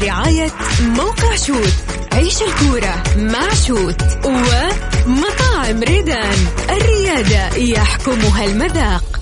برعاية موقع شوت. عيش الكورة مع شوت ومطاعم ريدان. الريادة يحكمها المذاق.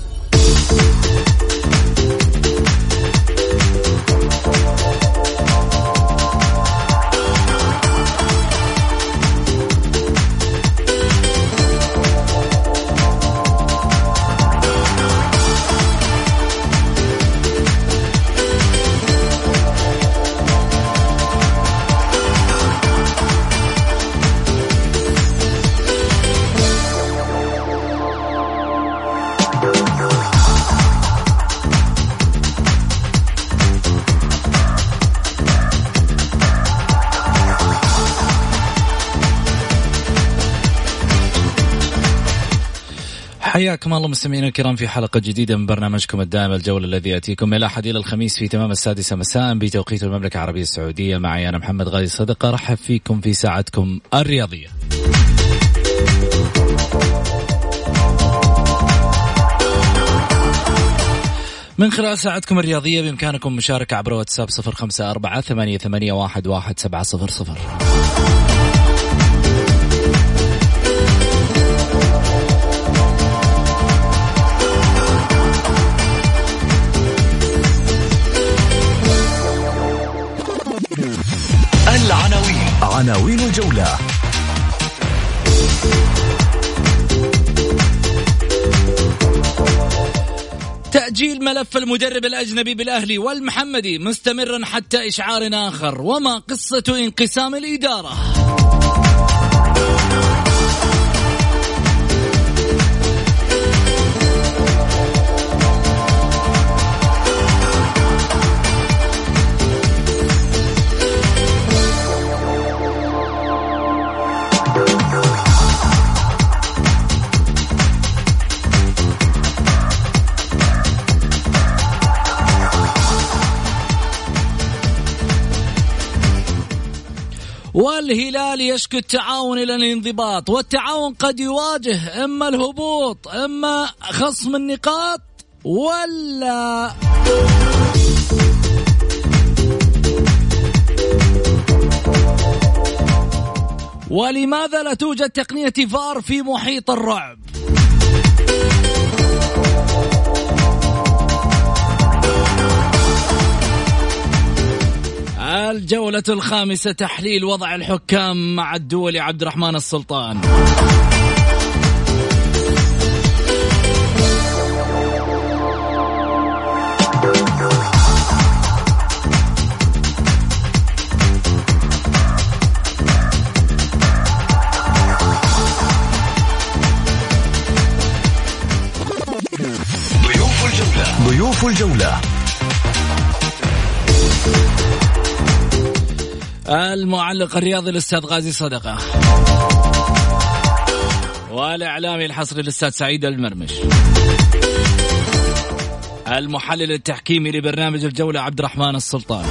حياكم الله مستمعينا الكرام في حلقة جديدة من برنامجكم الدائم الجولة الذي يأتيكم من الأحد إلى الخميس في تمام السادسة مساء بتوقيت المملكة العربية السعودية. معي أنا محمد غازي صدقة رحب فيكم في ساعتكم الرياضية. من خلال ساعتكم الرياضية بإمكانكم مشاركة عبر واتساب صفر خمسة أربعة ثمانية واحد, واحد سبعة صفر صفر. تأجيل ملف المدرب الأجنبي بالأهلي والمحمدي مستمرا حتى إشعار آخر وما قصة انقسام الإدارة؟ والهلال يشكو التعاون إلى الانضباط والتعاون قد يواجه إما الهبوط إما خصم النقاط ولا ولماذا لا توجد تقنية فار في محيط الرعب؟ الجولة الخامسة تحليل وضع الحكام مع الدولي عبد الرحمن السلطان ضيوف الجولة. المعلق الرياضي الأستاذ غازي صدقة. والإعلامي الحصري الأستاذ سعيد المرمش. المحلل التحكيمي لبرنامج الجولة عبد الرحمن السلطان.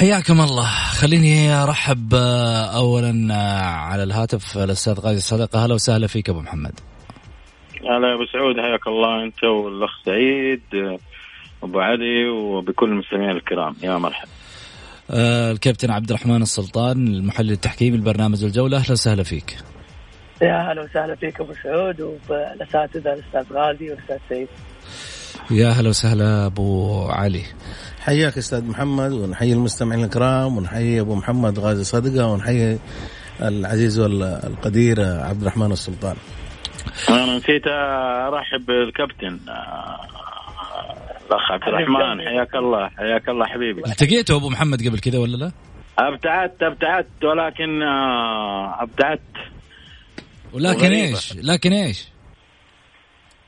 حياكم الله. خليني أرحب آه، اولا آه، على الهاتف الأستاذ غازي صدقه أهلا وسهلا فيك أبو محمد. هلا يا أبو سعود. حياك الله أنت والأخ سعيد أبو علي وبكل المستمعين الكرام. يا مرحبا. آه، الكابتن عبد الرحمن السلطان المحلل التحكيمي لبرنامج الجولة. أهلا وسهلا فيك. يا هلا وسهلا فيك أبو سعود وبالاساتذه الأستاذ غازي والأستاذ سعيد. يا هلا وسهلا أبو علي. حياك أستاذ محمد ونحيي المستمعين الكرام ونحيي أبو محمد غازي صدقة ونحيي العزيز والقدير عبد الرحمن السلطان أنا نسيت أرحب بالكابتن الأخ عبد الرحمن حياك الله حياك الله حبيبي التقيته أبو محمد قبل كذا ولا لا؟ أبتعدت أبتعدت ولكن آه، أبتعدت ولكن. إيش؟ لكن إيش؟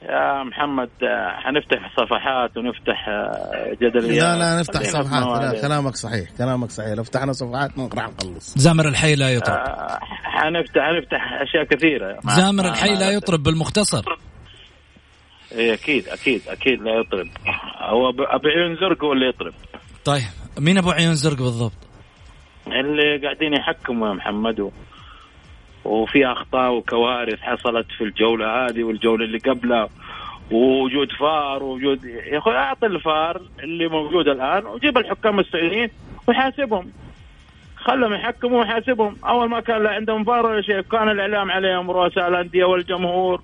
يا محمد آه، حنفتح صفحات ونفتح آه، جدل لا لا نفتح صفحات. لا. كلامك صحيح كلامك صحيح. لو فتحنا صفحات ما راح نخلص زامر الحي لا يطرب. آه، حنفتح حنفتح أشياء كثيرة. زامر الحي لا يطرب بالمختصر. إيه أكيد أكيد أكيد لا يطرب. هو ب- أبو عيون زرق هو اللي يطرب. طيب مين أبو عيون زرق بالضبط؟ اللي قاعدين يحكموا يا محمد. و- وفي أخطاء وكوارث حصلت في الجولة هذه والجولة اللي قبلها ووجود فار ووجود يا أخوي أعطي الفار اللي موجود الآن وجيب الحكام السعوديين وحاسبهم. خلهم يحكموا ويحاسبهم. أول ما كان عندهم فار ولا شيء كان الإعلام عليهم رؤساء الأندية والجمهور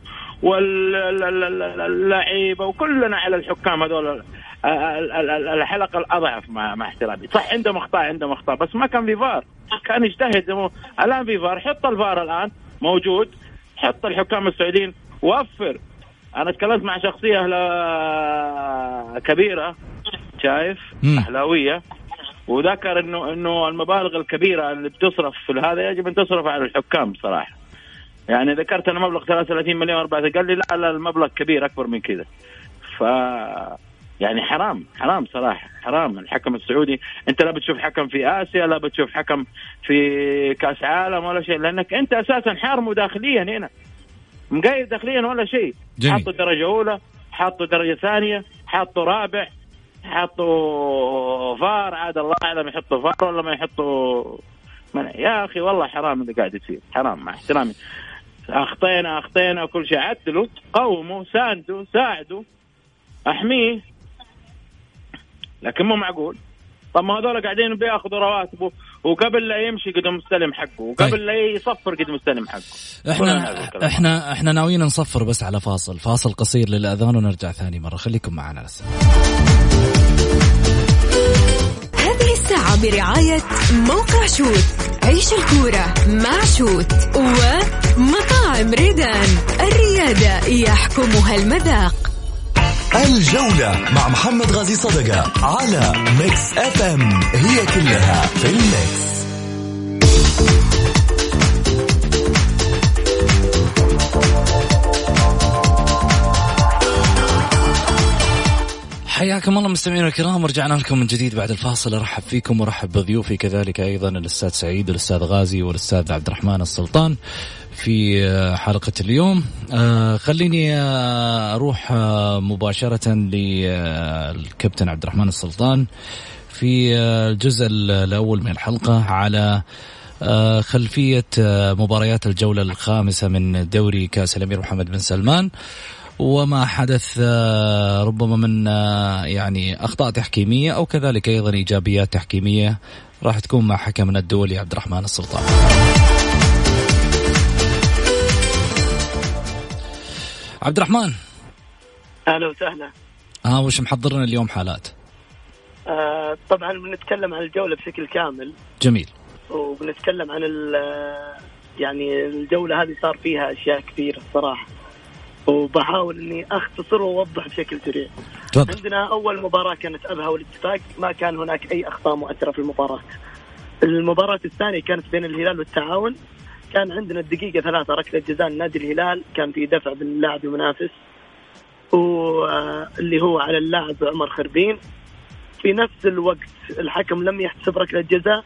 واللعيبة وكلنا على الحكام هذول. الحلقة الأضعف مع مع احترامي. صح عندهم أخطاء عندهم أخطاء بس ما كان في فار. كان يجتهد. الآن في فار. حط الفار الآن. موجود. حط الحكام السعوديين. وفر. أنا تكلمت مع شخصية كبيرة. شايف؟ أهلاوية. وذكر انه إنه المبالغ الكبيرة اللي بتصرف في هذا يجب أن تصرف على الحكام صراحة. يعني ذكرت أنا مبلغ 33 مليون اربعه قال لي لا لا المبلغ كبير أكبر من كذا. ف يعني حرام حرام صراحة حرام. الحكم السعودي أنت لا بتشوف حكم في آسيا لا بتشوف حكم في كأس عالم ولا شيء لأنك أنت أساسا حارمه داخليا هنا. مقيد داخليا ولا شيء. حطوا درجة أولى حطوا درجة ثانية حطوا رابع. حطوا فار عاد الله أعلم يحطوا فار ولا ما يحطوا. يا أخي والله حرام اللي قاعد يصير حرام مع احترامي. أخطينا أخطينا وكل شيء. عدلوا قوموا ساندوا ساعدوا. أحميه. لكن مو معقول. طب ما هذول قاعدين بياخذوا رواتبه. وقبل لا يمشي قد مستلم حقه وقبل طيب. لا يصفر قد مستلم حقه. إحنا إحنا إحنا ناويين نصفر بس على فاصل فاصل قصير للأذان ونرجع ثاني مرة. خليكم معنا لسه هذه الساعة برعاية موقع شوت عيش الكورة مع شوت ومطاعم ريدان. الريادة يحكمها المذاق. الجولة مع محمد غازي صدقة على Mix FM هي كلها في ال mix. حياكم الله مستمعينا الكرام ورجعنا لكم من جديد بعد الفاصل. أرحب فيكم وأرحب بضيوفي كذلك أيضا الأستاذ سعيد والاستاذ غازي والأستاذ عبد الرحمن السلطان. في آه، حلقة اليوم. آه، خليني آه، أروح مباشرة للكابتن عبد الرحمن السلطان في الجزء الأول من الحلقة على خلفية مباريات الجولة الخامسة من دوري كأس الأمير محمد بن سلمان. وما حدث ربما من يعني أخطاء تحكيمية أو كذلك أيضا إيجابيات تحكيمية راح تكون مع حكمنا الدولي عبد الرحمن السلطان. عبد الرحمن أهلا وسهلا آه وش محضرنا اليوم حالات؟ آه طبعا بنتكلم عن الجولة بشكل كامل جميل وبنتكلم عن يعني الجولة هذه صار فيها أشياء كثيرة الصراحة وبحاول إني أختصر وأوضح بشكل سريع. تفضل. عندنا أول مباراة كانت أبها والاتفاق ما كان هناك أي أخطاء مؤثرة في المباراة. المباراة الثانية كانت بين الهلال والتعاون كان عندنا الدقيقة ثلاثة ركلة جزاء نادي الهلال. كان في دفع من اللاعب المنافس واللي هو على اللاعب عمر خربين. في نفس الوقت الحكم لم يحتسب ركلة جزاء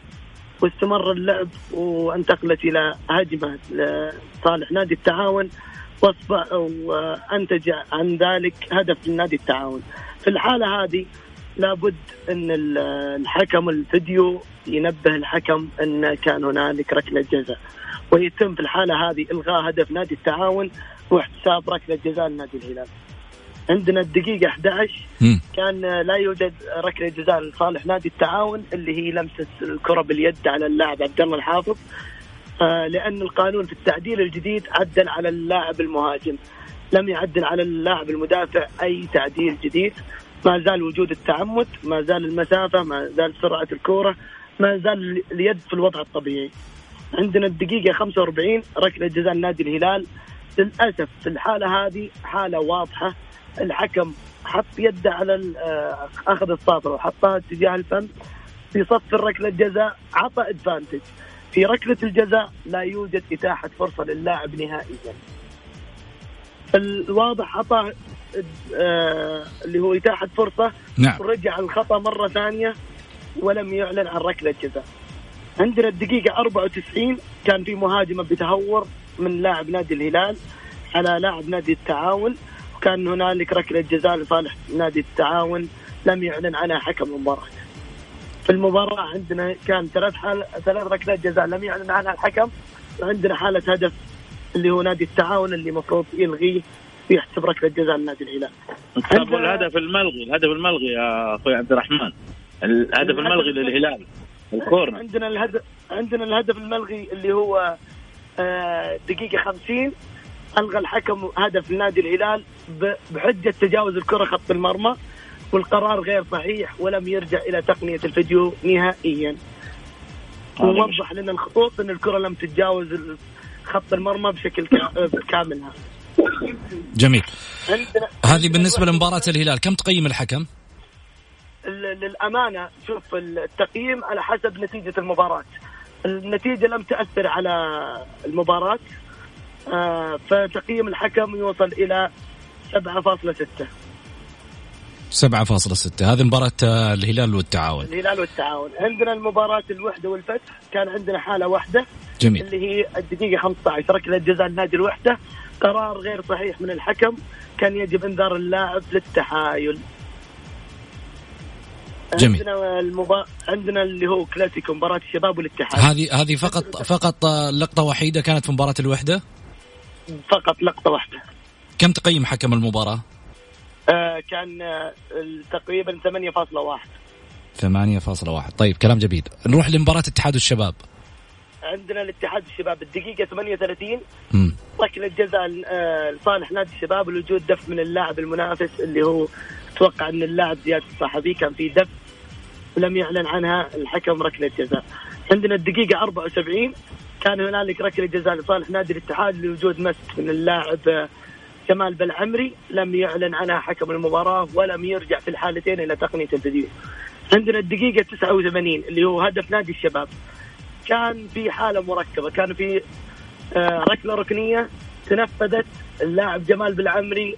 واستمر اللعب وانتقلت إلى هجمة لصالح نادي التعاون وأنتج عن ذلك هدف لنادي التعاون. في الحالة هذه لابد إن الحكم الفيديو ينبه الحكم إن كان هنالك ركلة جزاء. ويتم في الحالة هذه إلغاء هدف نادي التعاون واحتساب ركله جزاء لنادي الهلال. عندنا الدقيقة 11 كان لا يوجد ركلة جزاء لصالح نادي التعاون اللي هي لمسة الكرة باليد على اللاعب عبد الله الحافظ. آه لأن القانون في التعديل الجديد عدل على اللاعب المهاجم. لم يعدل على اللاعب المدافع أي تعديل جديد. ما زال وجود التعمد ما زال المسافة ما زال سرعة الكرة ما زال اليد في الوضع الطبيعي. عندنا الدقيقة 45 ركلة جزاء نادي الهلال. للأسف في الحالة هذه حالة واضحة. الحكم حط يده على آه، أخذ الصافرة وحطها اتجاه الفم في صف الركلة الجزاء عطى ادفانتج في ركلة الجزاء لا يوجد إتاحة فرصة للاعب نهائيا. الواضح عطى آه اللي هو إتاحة فرصة. نعم. ورجع الخطأ مرة ثانية ولم يعلن عن ركلة جزاء عندنا الدقيقة 94 كان في مهاجمة بتهور من لاعب نادي الهلال على لاعب نادي التعاون وكان هنالك ركلة جزاء لصالح نادي التعاون لم يعلن عنها حكم المباراة. في المباراة عندنا كان ثلاث حال ثلاث ركلات جزاء لم يعلن عنها الحكم عندنا حالة هدف اللي هو نادي التعاون اللي المفروض يلغيه ويحسب ركلة جزاء لنادي الهلال. الهدف الملغي الهدف الملغي يا أخوي عبد الرحمن الهدف الملغي للهلال الكورنر عندنا الهدف عندنا الهدف الملغي اللي هو آه، دقيقة 50 ألغى الحكم هدف لنادي الهلال بحجة تجاوز الكرة خط المرمى والقرار غير صحيح ولم يرجع إلى تقنية الفيديو نهائيا. ووضح لنا الخطوط إن الكرة لم تتجاوز خط المرمى بشكل كاملها. جميل. هذه بالنسبة لمباراة الهلال كم تقيم الحكم؟ للأمانة شوف التقييم على حسب نتيجة المباراة. النتيجة لم تأثر على المباراة آه، فتقييم الحكم يوصل إلى 7.6 7.6 هذه مباراة آه، الهلال والتعاون. الهلال والتعاون. عندنا المباراة الوحدة والفتح كان عندنا حالة واحدة. جميل. اللي هي الدقيقة 15 ركلة جزاء النادي الوحدة. قرار غير صحيح من الحكم كان يجب إنذار اللاعب للتحايل. جميل. عندنا المبا... عندنا اللي هو كلاسيكو مباراة الشباب والاتحاد. هذه هذه فقط فقط لقطة وحيدة كانت في مباراة الوحدة؟ فقط لقطة واحدة. كم تقيم حكم المباراة؟ آه كان آه تقريبا 8.1 8.1 طيب كلام جميل. نروح لمباراة اتحاد الشباب. عندنا الاتحاد الشباب الدقيقة 38 ركلة جزاء آه، لصالح نادي الشباب لوجود دف من اللاعب المنافس اللي هو أتوقع إن اللاعب زياد الصحفي كان في دف. ولم يعلن عنها الحكم ركلة جزاء. عندنا الدقيقة 74 كان هنالك ركلة جزاء لصالح نادي الاتحاد لوجود مس من اللاعب كمال بالعمري لم يعلن عنها حكم المباراة ولم يرجع في الحالتين إلى تقنية الفيديو. عندنا الدقيقة 89 اللي هو هدف نادي الشباب. كان في حالة مركبة. كان في آه، ركلة ركنية تنفذت. اللاعب جمال بالعمري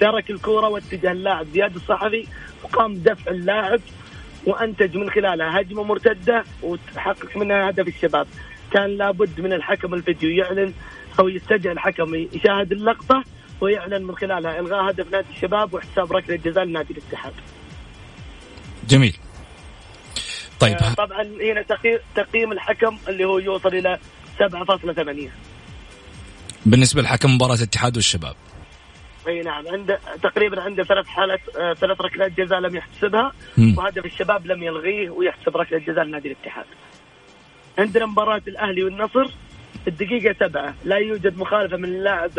ترك الكرة واتجه اللاعب زياد الصحفي. وقام بدفع اللاعب وأنتج من خلالها هجمة مرتدة وتحقق منها هدف الشباب كان لابد من الحكم الفيديو يعلن أو يستدعي الحكم يشاهد اللقطة ويعلن من خلالها إلغاء هدف نادي الشباب واحتساب ركلة جزاء لنادي الاتحاد. جميل. طيب آه طبعا هنا تقييم الحكم اللي هو يوصل إلى 7.8 بالنسبة لحكم مباراة الاتحاد والشباب. اي نعم عنده تقريبا عنده ثلاث حالات آه ثلاث ركلات جزاء لم يحتسبها وهدف الشباب لم يلغيه ويحسب ركلة جزاء لنادي الاتحاد. عندنا مباراة الأهلي والنصر الدقيقة سبعة. لا يوجد مخالفة من اللاعب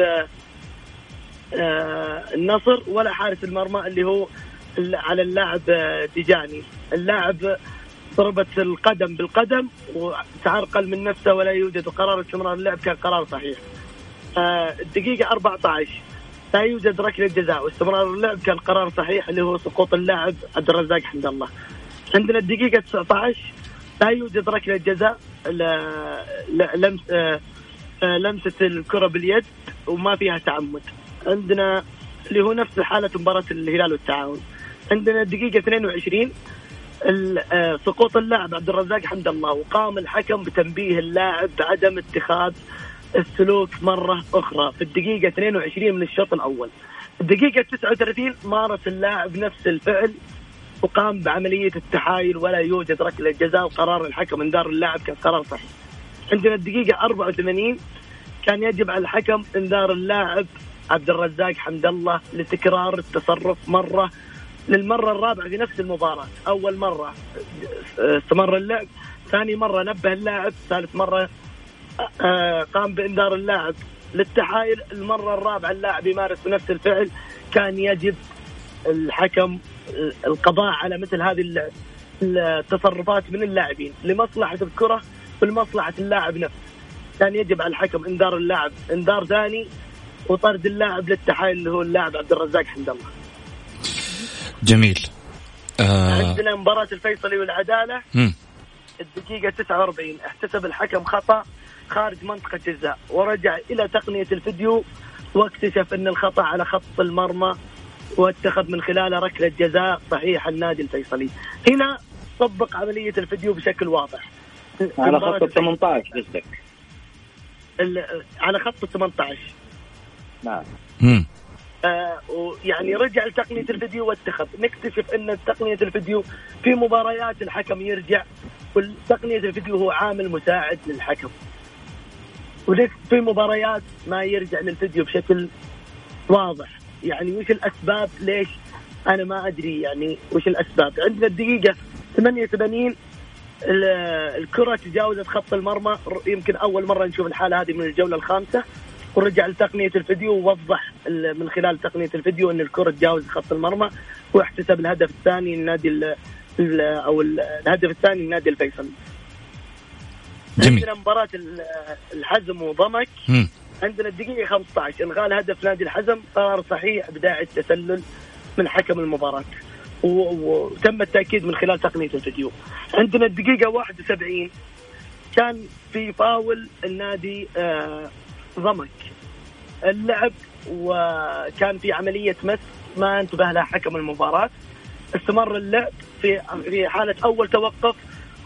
آه النصر ولا حارس المرمى اللي هو على اللاعب آه، ديجاني اللاعب ضربت القدم بالقدم وتعرقل من نفسه ولا يوجد قرار استمرار اللعب كان قرار صحيح. آه الدقيقة 14 لا يوجد ركلة جزاء واستمرار اللعب كان قرار صحيح اللي هو سقوط اللاعب عبد الرزاق حمد الله. عندنا الدقيقة 19 لا يوجد ركلة جزاء لمس آه، آه، لمسة الكرة باليد وما فيها تعمد. عندنا اللي هو نفس حالة مباراة الهلال والتعاون. عندنا الدقيقة 22 آه، سقوط اللاعب عبد الرزاق حمد الله. وقام الحكم بتنبيه اللاعب بعدم اتخاذ السلوك مرة أخرى. في الدقيقة 22 من الشوط الأول. الدقيقة 39 مارس اللاعب نفس الفعل وقام بعملية التحايل ولا يوجد ركلة جزاء وقرار الحكم انذار اللاعب كان قرار صحيح. عندنا الدقيقة 84 كان يجب على الحكم انذار اللاعب عبد الرزاق حمد الله لتكرار التصرف مرة للمرة الرابعة في نفس المباراة. أول مرة استمر اللعب ثاني مرة نبه اللاعب ثالث مرة قام بإنذار اللاعب. للتحايل المرة الرابعة اللاعب يمارس نفس الفعل. كان يجب الحكم القضاء على مثل هذه التصرفات من اللاعبين. لمصلحة الكرة ولمصلحة اللاعب نفسه. كان يجب على الحكم إنذار اللاعب. إنذار ثاني وطرد اللاعب للتحايل اللي هو اللاعب عبد الرزاق حمد الله. جميل. آه. عندنا مباراة الفيصلي والعدالة. الدقيقة 49 احتسب الحكم خطأ. خارج منطقة جزاء ورجع إلى تقنية الفيديو واكتشف أن الخطأ على خط المرمى واتخذ من خلاله ركلة جزاء صحيح النادي الفيصلي. هنا طبق عملية الفيديو بشكل واضح. على خط ال 18 قصدك؟ على خط ال 18 نعم آه ويعني رجع لتقنيه الفيديو واتخذ. نكتشف إن تقنية الفيديو في مباريات الحكم يرجع وتقنيه الفيديو هو عامل مساعد للحكم. وليش في مباريات ما يرجع للفيديو بشكل واضح. يعني وش الأسباب؟ ليش؟ أنا ما أدري يعني وش الأسباب. عندنا الدقيقه 88 الكرة تجاوزت خط المرمى. يمكن أول مرة نشوف الحالة هذه من الجولة الخامسة. ورجع لتقنية الفيديو ووضح من خلال تقنية الفيديو إن الكرة تجاوز خط المرمى. واحتسب الهدف الثاني للنادي أو الهدف الثاني لنادي الفيصل. جميل. عندنا مباراة الحزم وضمك. م. عندنا الدقيقة 15 انغال هدف نادي الحزم قرار صحيح بداعي التسلل من حكم المباراة. وتم التأكيد من خلال تقنية الفيديو. عندنا الدقيقة 71 كان في فاول النادي آه ضمك. اللعب وكان في عملية مس ما انتبه لها حكم المباراة. استمر اللعب في في حالة أول توقف.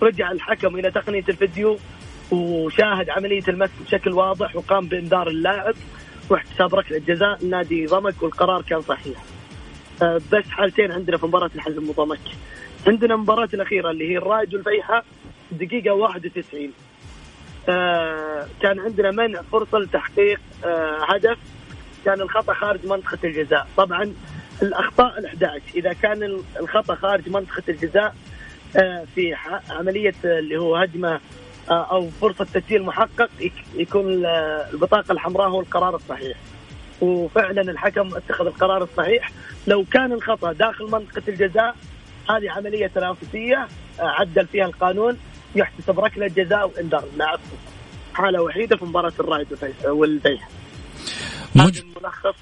رجع الحكم إلى تقنية الفيديو. وشاهد عملية المس بشكل واضح وقام بإنذار اللاعب واحتساب ركلة جزاء نادي ضمك والقرار كان صحيح. آه، بس حالتين عندنا في مباراة الحزم وضمك عندنا المباراة الأخيرة اللي هي الرائد والفيحة دقيقة 91 آه كان عندنا منع فرصة لتحقيق آه هدف. كان الخطأ خارج منطقة الجزاء. طبعا الأخطاء ال 11 إذا كان الخطأ خارج منطقة الجزاء في عملية اللي هو هجمة آه، أو فرصة تسجيل محقق يكون البطاقة الحمراء هو القرار الصحيح. وفعلا الحكم اتخذ القرار الصحيح. لو كان الخطأ داخل منطقة الجزاء هذه عملية تنافسية آه، عدل فيها القانون يحتسب ركلة جزاء وإنذار. اللاعب حالة وحيدة في مباراة الرائد والبيح مج... ملخص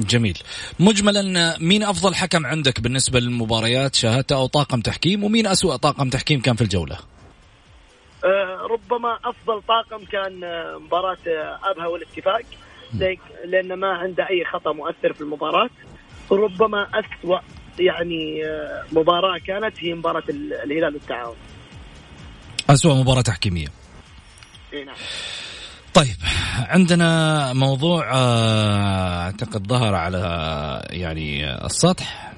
جميل. مجملا مين أفضل حكم عندك بالنسبة للمباريات؟ شاهدته أو طاقم تحكيم ومين أسوأ طاقم تحكيم كان في الجولة؟ آه، ربما أفضل طاقم كان آه، مباراة آه، أبها والاتفاق. لأن ما عنده أي خطأ مؤثر في المباراة. وربما أسوأ يعني مباراة كانت هي مباراة الهلال والتعاون. أسوأ مباراة تحكيمية. إي نعم. طيب عندنا موضوع أعتقد ظهر على يعني السطح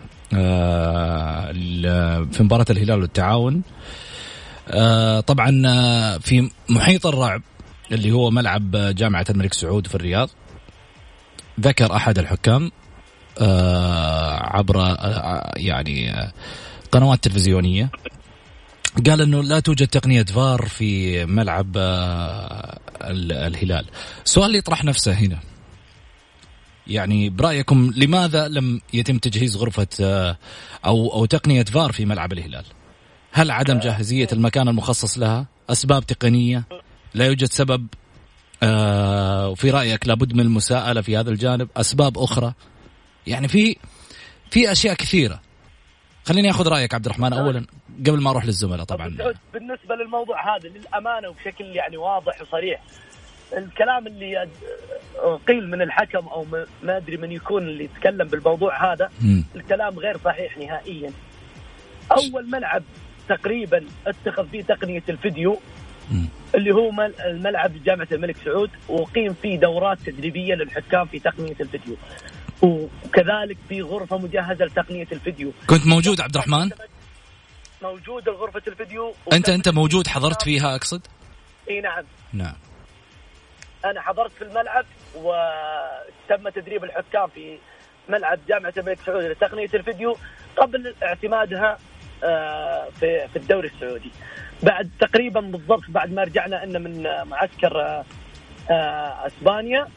في مباراة الهلال والتعاون. آه، طبعا آه، في محيط الرعب اللي هو ملعب جامعة الملك سعود في الرياض ذكر أحد الحكام آه، عبر يعني قنوات تلفزيونية قال إنه لا توجد تقنية فار في ملعب الهلال. اللي يطرح نفسه هنا يعني برأيكم لماذا لم يتم تجهيز غرفة أو أو تقنية فار في ملعب الهلال؟ هل عدم جاهزية المكان المخصص لها أسباب تقنية؟ لا يوجد سبب آه وفي رأيك لابد من المساءلة في هذا الجانب. أسباب أخرى؟ يعني في في أشياء كثيرة. خليني أخذ رأيك عبد الرحمن. أولا قبل ما أروح للزملاء طبعا. بالنسبة للموضوع هذا للأمانة وبشكل يعني واضح وصريح الكلام اللي قيل من الحكم أو ما أدري من يكون اللي يتكلم بالموضوع هذا. الكلام غير صحيح نهائيا. أول ملعب تقريبا أتخذ فيه تقنية الفيديو اللي هو الملعب جامعة الملك سعود وقيم فيه دورات تدريبية للحكام في تقنية الفيديو. وكذلك في غرفة مجهزة لتقنية الفيديو. كنت موجود عبد الرحمن؟ موجود غرفه الفيديو. انت أنت موجود حضرت فيها أقصد؟ إي نعم. نعم. أنا حضرت في الملعب وتم تدريب الحكام في ملعب جامعة الملك سعود لتقنية الفيديو. قبل اعتمادها في في الدوري السعودي. بعد تقريبا بالضبط بعد ما رجعنا إن من معسكر آه، آه، أسبانيا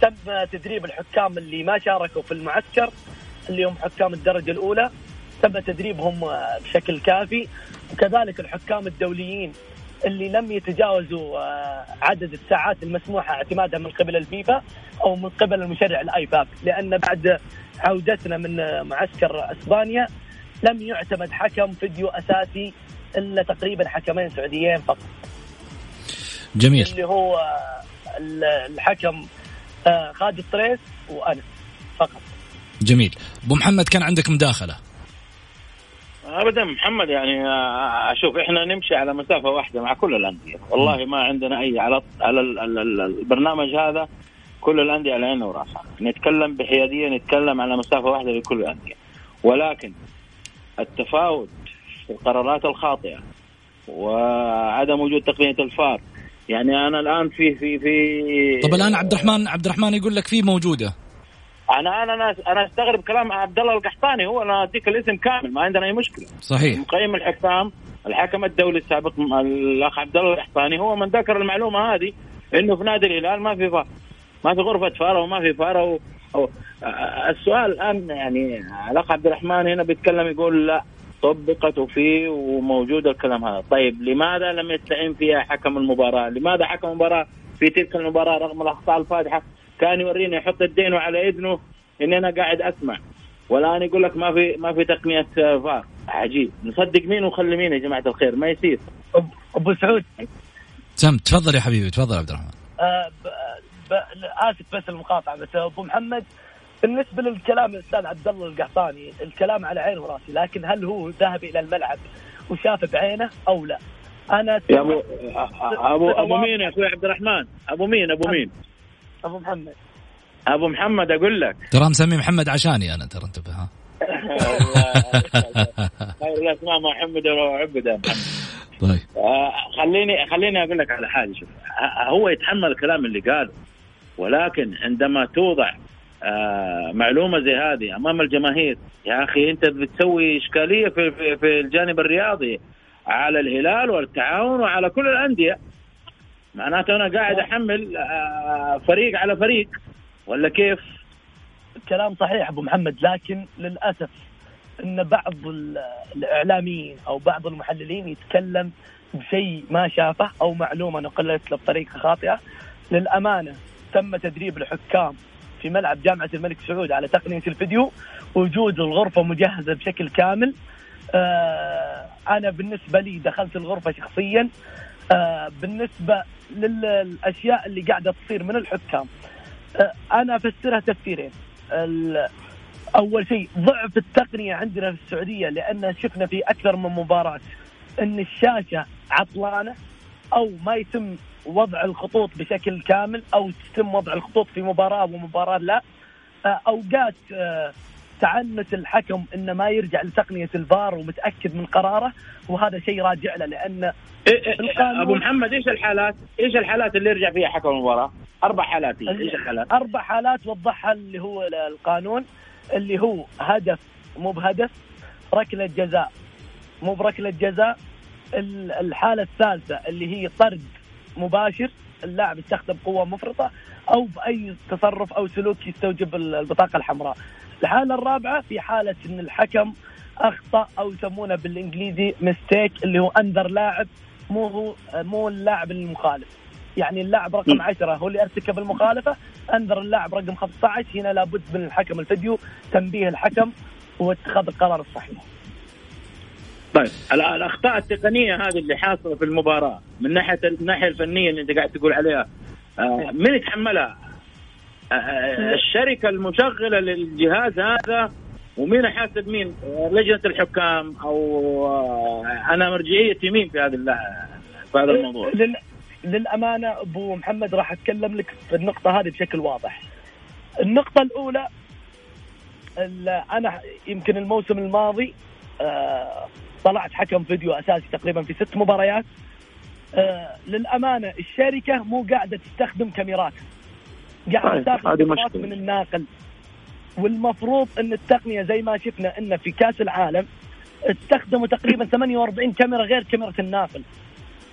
تم تدريب الحكام اللي ما شاركوا في المعسكر اللي هم حكام الدرجة الأولى. تم تدريبهم بشكل كافي. وكذلك الحكام الدوليين اللي لم يتجاوزوا عدد الساعات المسموحة اعتمادها من قبل الفيفا أو من قبل المشرع ال IFAB لأن بعد عودتنا من معسكر أسبانيا لم يعتمد حكم فيديو أساسي إلا تقريبا حكمين سعوديين فقط. جميل. اللي هو الحكم آه، خالد الطريس وأنا فقط. جميل. أبو محمد كان عندك مداخلة؟ ابدا محمد يعني آه، أشوف إحنا نمشي على مسافة واحدة مع كل الأندية. والله ما عندنا أي على على البرنامج هذا كل الأندية على عيننا وراسها. نتكلم بحيادية نتكلم على مسافة واحدة لكل الأندية. ولكن التفاوت في القرارات الخاطئة وعدم وجود تقنية الفار. يعني أنا الآن في في في طب الآن عبد الرحمن عبد الرحمن يقول لك في موجودة. أنا أنا أنا أنا أستغرب كلام عبد الله القحطاني. هو أنا اديك الاسم كامل ما عندنا أي مشكلة. صحيح. مقيم الحكام الحكم الدولي السابق الأخ عبد الله القحطاني هو من ذكر المعلومة هذه إنه في نادي الهلال ما في فار. ما في غرفة فار وما في فار و... السؤال الآن يعني الأخ عبد الرحمن هنا بيتكلم يقول لا طبقت وفيه وموجود الكلام هذا. طيب لماذا لم يستعين فيها حكم المباراة؟ لماذا حكم المباراة في تلك المباراة رغم الأخطاء الفادحة كان يوريني يحط الدين على إذنه إني أنا قاعد أسمع. والآن يقول لك ما في ما في تقنية فار. عجيب. نصدق مين ونخلي مين يا جماعة الخير؟ ما يصير. أبو سعود. سم تفضل يا حبيبي تفضل عبد الرحمن. آه ب... ب... آسف بس المقاطعة بس أبو محمد بالنسبة للكلام الأستاذ عبد الله القحطاني الكلام على عيني وراسي لكن هل هو ذهب إلى الملعب وشاف بعينه أو لا؟ أنا يا ابو ابو أبو مين يا أخوي عبد الرحمن؟ أبو مين؟ أبو مين؟ أبو محمد. أبو محمد أقول لك. ترى مسمي محمد عشاني أنا ترى انتبه ها. خير الاسماء محمد وعبد طيب. آه، خليني خليني أقول لك على حاجة شوف. هو يتحمل الكلام اللي قاله ولكن عندما توضع آه معلومة زي هذه أمام الجماهير. يا أخي أنت بتسوي إشكالية في, في, في الجانب الرياضي على الهلال والتعاون وعلى كل الأندية. معناته أنا قاعد أحمل آه فريق على فريق. ولا كيف؟ كلام صحيح أبو محمد لكن للأسف إن بعض الإعلاميين أو بعض المحللين يتكلم بشيء ما شافه أو معلومة نقلت له بطريقة خاطئة. للأمانة تم تدريب الحكام في ملعب جامعة الملك سعود على تقنية الفيديو وجود الغرفة مجهزة بشكل كامل. آه أنا بالنسبة لي دخلت الغرفة شخصيا. آه بالنسبة للأشياء اللي قاعدة تصير من الحكام. آه أنا أفسرها تفسيرين. أول شيء ضعف التقنية عندنا في السعودية لأن شفنا في أكثر من مباراة إن الشاشة عطلانة أو ما يتم وضع الخطوط بشكل كامل أو يتم وضع الخطوط في مباراة ومباراه لا آه، أوقات آه، تعنت الحكم إنه ما يرجع لتقنية الفار ومتأكد من قراره وهذا شيء راجع له لأن إيه إيه أبو محمد إيش الحالات؟ إيش الحالات اللي يرجع فيها حكم المباراة؟ أربع حالات إيش الحالات؟ أربع حالات وضحها اللي هو القانون اللي هو هدف مو بهدف ركلة جزاء مو بركلة جزاء الحالة الثالثة اللي هي طرد مباشر اللاعب استخدم قوة مفرطة أو بأي تصرف أو سلوك يستوجب البطاقة الحمراء. الحالة الرابعة في حالة إن الحكم أخطأ أو يسمونه بالإنجليزي ميستيك اللي هو أنذر لاعب مو هو مو اللاعب المخالف. يعني اللاعب رقم 10 هو اللي ارتكب المخالفة أنذر اللاعب رقم 15 هنا لابد من الحكم الفيديو تنبيه الحكم واتخاذ القرار الصحيح. طيب الأخطاء التقنية هذه اللي حاصلة في المباراة من ناحية الناحيه الفنية اللي أنت قاعد تقول عليها آه من يتحملها؟ آه, آه، الشركة المشغلة للجهاز هذا ومين يحاسب مين؟ لجنة الحكام أو أنا مرجعية مين في هذا في هذا الموضوع؟ للأمانة أبو محمد راح أتكلم لك في النقطة هذه بشكل واضح. النقطة الأولى أنا يمكن الموسم الماضي طلعت حكم فيديو أساسي تقريبا في ست مباريات. آه للأمانة الشركة مو قاعدة تستخدم كاميرات. قاعدة تاخذ كاميرات من الناقل. والمفروض إن التقنية زي ما شفنا إن في كأس العالم استخدموا تقريبا 48 كاميرا غير كاميرا الناقل.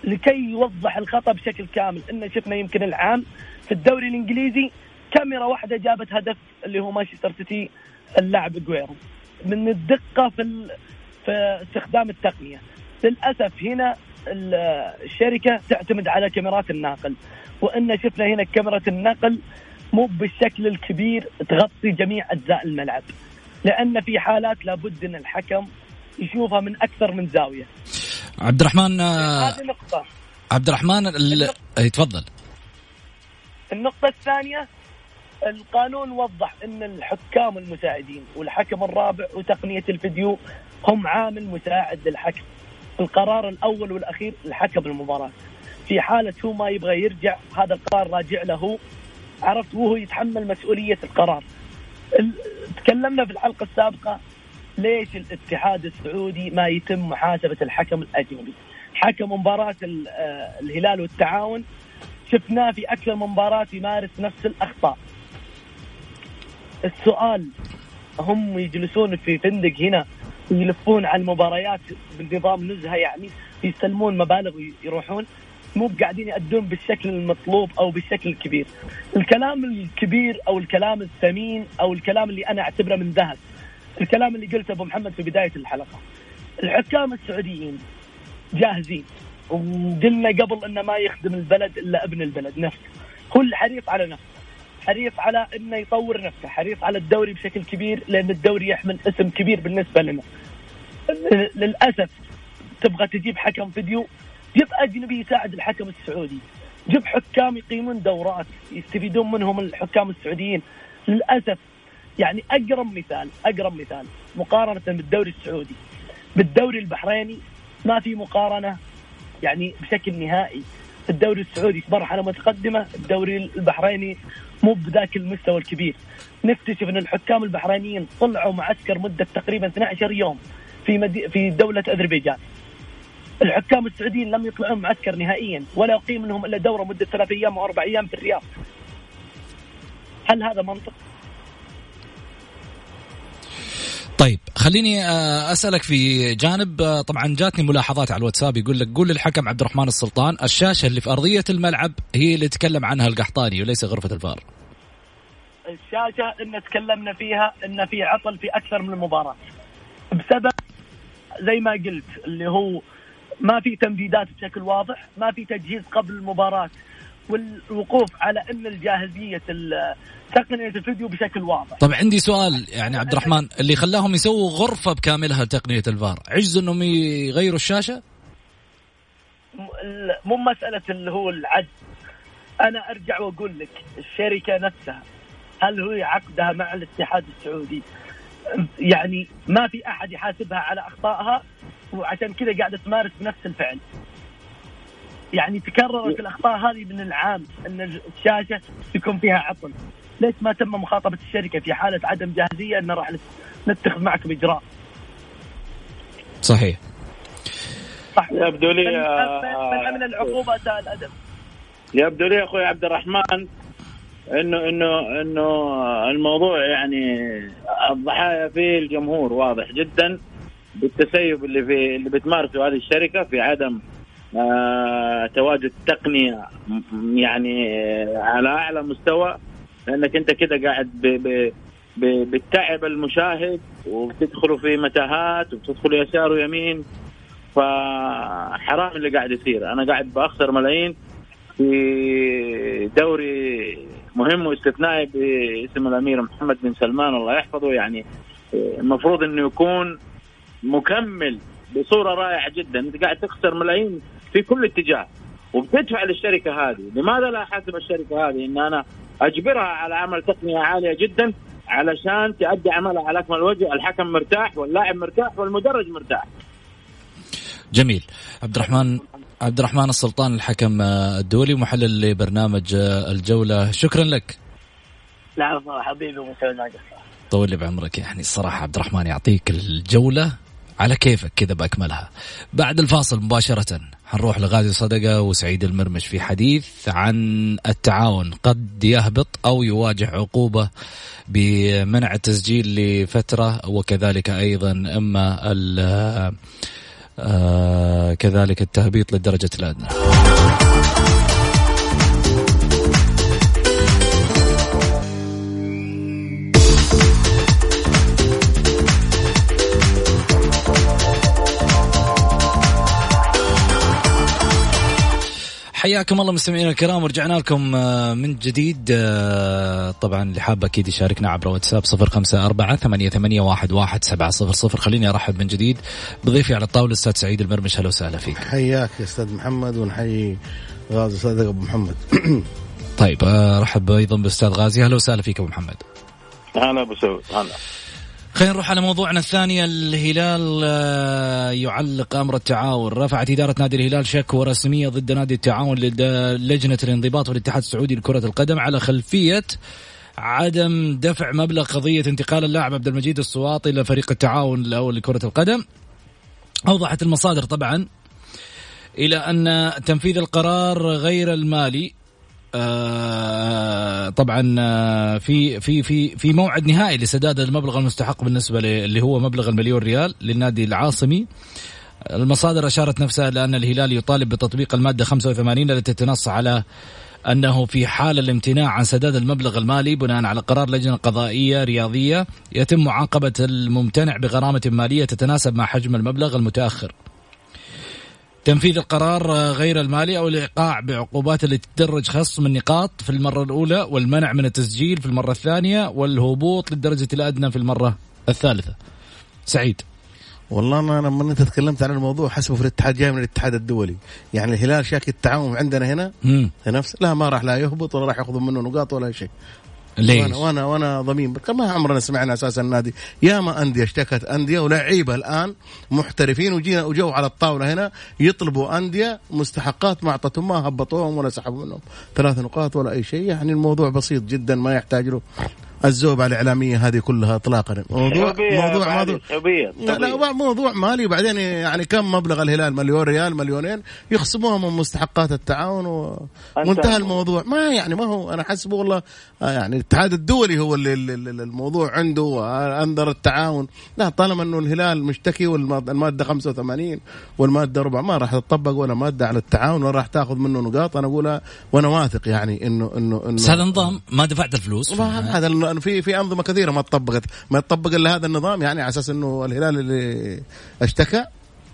لكي يوضح الخطأ بشكل كامل إن شفنا يمكن العام في الدوري الإنجليزي كاميرا واحدة جابت هدف اللي هو مانشستر سيتي اللاعب جويرو. من الدقة في في استخدام التقنية. للأسف هنا الشركة تعتمد على كاميرات الناقل وإن شفنا هنا كاميرا النقل مو بالشكل الكبير تغطي جميع أجزاء الملعب لأن في حالات لابد إن الحكم يشوفها من أكثر من زاوية. عبد الرحمن آه، هذه نقطة. عبد الرحمن ال... تفضل. النقطة الثانية القانون وضح إن الحكام المساعدين والحكم الرابع وتقنية الفيديو هم عامل مساعد للحكم. القرار الأول والأخير لحكم المباراة. في حالة هو ما يبغى يرجع هذا القرار راجع له عرفت وهو يتحمل مسؤولية القرار. تكلمنا في الحلقة السابقة ليش الاتحاد السعودي ما يتم محاسبة الحكم الأجنبي. حكم مباراة الهلال والتعاون. شفناه في أكثر من مباراة يمارس نفس الأخطاء. السؤال هم يجلسون في فندق هنا. يلفون على المباريات بنظام نزهة يعني يستلمون مبالغ ويروحون مو قاعدين يأدون بالشكل المطلوب أو بالشكل الكبير. الكلام الكبير أو الكلام الثمين أو الكلام اللي أنا أعتبره من ذهب. الكلام اللي قلته أبو محمد في بداية الحلقة. الحكام السعوديين جاهزين وقلنا قبل انه ما يخدم البلد إلا ابن البلد نفسه. هو الحريص على نفسه. حريص على إنه يطور نفسه، حريص على الدوري بشكل كبير لأن الدوري يحمل اسم كبير بالنسبة لنا. للأسف تبغى تجيب حكم فيديو جيب أجنبي يساعد الحكم السعودي. جيب حكام يقيمون دورات يستفيدون منهم الحكام السعوديين. للأسف يعني أقرب مثال أقرب مثال مقارنة بالدوري السعودي. بالدوري البحريني ما في مقارنة يعني بشكل نهائي. الدوري السعودي في مرحله متقدمة الدوري البحريني مو بذاك المستوى الكبير نكتشف أن الحكام البحرينيين طلعوا معسكر مدة تقريبا 12 يوم في مدي... في دولة أذربيجان الحكام السعوديين لم يطلعون معسكر نهائيا ولا يقيم لهم إلا دورة مدة ثلاث أيام أو أربع أيام في الرياض. هل هذا منطق؟ طيب خليني آه، أسألك في جانب آه، طبعا جاتني ملاحظات على الواتساب يقول لك قول للحكم عبد الرحمن السلطان الشاشة اللي في أرضية الملعب هي اللي تكلم عنها القحطاني وليس غرفة الفار. الشاشة إن تكلمنا فيها إن في عطل في أكثر من مباراة بسبب زي ما قلت اللي هو ما في تمديدات بشكل واضح ما في تجهيز قبل المباراة والوقوف على إن الجاهزية تقنية الفيديو بشكل واضح. طب عندي سؤال يعني عبد الرحمن اللي خلاهم يسووا غرفة بكاملها لتقنية الفار، عجزوا أنهم يغيروا الشاشة؟ مو مسألة اللي هو العجز. أنا أرجع وأقول لك الشركة نفسها هل هو عقدها مع الاتحاد السعودي يعني ما في أحد يحاسبها على أخطائها وعشان كذا قاعدة تمارس نفس الفعل يعني تكررت الاخطاء هذه من العام إن الشاشة يكون فيها عطل. ليش ما تم مخاطبة الشركة في حالة عدم جاهزية إن راح نتخذ معكم إجراء؟ صحيح. صح. يبدو لي من, من العقوبة اساء الأدب. يبدو لي أخوي عبد الرحمن انه انه إنه الموضوع يعني الضحايا فيه الجمهور واضح جدا بالتسيب اللي في اللي بتمارسه هذه الشركة في عدم آه تواجد تقنيه يعني على أعلى مستوى لأنك أنت كده قاعد ب ب ب بتتعب المشاهد وبتدخلوا في متاهات وبتدخلوا يسار ويمين. فحرام اللي قاعد يصير. أنا قاعد بأخسر ملايين في دوري مهم واستثنائي باسم الأمير محمد بن سلمان الله يحفظه. يعني المفروض إنه يكون مكمل بصورة رائعة جدا. أنت قاعد تخسر ملايين في كل اتجاه. وبتدفع للشركة هذه. لماذا لا أحاسب الشركة هذه؟ إن أنا أجبرها على عمل تقنية عالية جدا علشان تؤدي عملها على أكمل وجه. الحكم مرتاح واللاعب مرتاح والمدرج مرتاح. جميل. عبد الرحمن عبد الرحمن السلطان الحكم الدولي محلل لبرنامج الجولة. شكرا لك. لا حبيبي طول لي بعمرك يعني. الصراحة عبد الرحمن يعطيك الجولة. على كيفك كذا بأكملها. بعد الفاصل مباشرة حنروح لغازي صدقة وسعيد المرمش في حديث عن التعاون. قد يهبط أو يواجه عقوبة بمنع التسجيل لفترة وكذلك أيضا أما آه كذلك التهبيط للدرجه الأدنى. حياكم الله مستمعينا الكرام ورجعنا لكم آه، من جديد. آه، طبعا اللي حاب أكيد يشاركنا عبر واتساب صفر خمسة أربعة ثمانية, ثمانية واحد, واحد سبعة صفر صفر. خليني أرحب من جديد بضيفي على الطاولة أستاذ سعيد المرمش. أهلا وسهلا فيك. حياك يا أستاذ محمد ونحيي غازي صادق أبو محمد. طيب أرحب أيضا بأستاذ غازي. أهلا وسهلا فيك أبو محمد. هلا ابو سعود هلا خلينا نروح على موضوعنا الثاني الهلال آه، يعلق أمر التعاون. رفعت إدارة نادي الهلال شكوى رسميه ضد نادي التعاون لجنة الانضباط والاتحاد السعودي لكرة القدم على خلفية عدم دفع مبلغ قضية انتقال اللاعب عبد المجيد السواطي إلى فريق التعاون الأول لكرة القدم. أوضحت المصادر طبعا إلى أن تنفيذ القرار غير المالي آه طبعا آه، في في في في موعد نهائي لسداد المبلغ المستحق بالنسبة اللي هو مبلغ المليون ريال للنادي العاصمي المصادر أشارت نفسها إلى أن الهلال يطالب بتطبيق المادة 85 التي تنص على أنه في حال الامتناع عن سداد المبلغ المالي بناء على قرار لجنة قضائية رياضية يتم معاقبة الممتنع بغرامة مالية تتناسب مع حجم المبلغ المتأخر. تنفيذ القرار غير المالي أو الإيقاع بعقوبات التي تدرج خصم النقاط في المرة الأولى والمنع من التسجيل في المرة الثانية والهبوط للدرجه الادنى في المرة الثالثة. سعيد. والله أنا لما انت تكلمت عن الموضوع حسبه في الاتحاد جاي من الاتحاد الدولي. يعني الهلال شاكي التعاون عندنا هنا. في نفس لا ما راح لا يهبط ولا راح ياخذوا منه نقاط ولا شيء. ليش؟ وأنا وأنا وأنا ضمين. ما عمرنا سمعنا أساسا النادي. ياما أندية اشتكت أندية ولاعيبة الآن محترفين وجينا وجو على الطاولة هنا يطلبوا أندية مستحقات ما أعطتهم ما هبطوهم ولا سحبوا منهم. ثلاث نقاط ولا أي شيء. يعني الموضوع بسيط جدا ما يحتاج له الزوبعه الإعلامية هذه كلها اطلاقا. موضوع موضوع موضوع لا, لا موضوع مالي. وبعدين يعني كم مبلغ الهلال؟ مليون ريال مليونين؟ يخصموها من مستحقات التعاون ومنتهى الموضوع. ما يعني ما هو أنا حسبه والله آه، يعني الاتحاد الدولي هو اللي الموضوع عنده انذر التعاون. لا طالما إنه الهلال مشتكي والماده 85 والمادة 4 ما راح تطبق ولا مادة على التعاون ولا راح تاخذ منه نقاط. أنا أقولها وأنا واثق يعني انه انه انه هذا نظام ما دفعت الفلوس. هذا في في أنظمة كثيرة ما تطبقت. ما تطبق إلا هذا النظام يعني على أساس إنه الهلال اللي اشتكى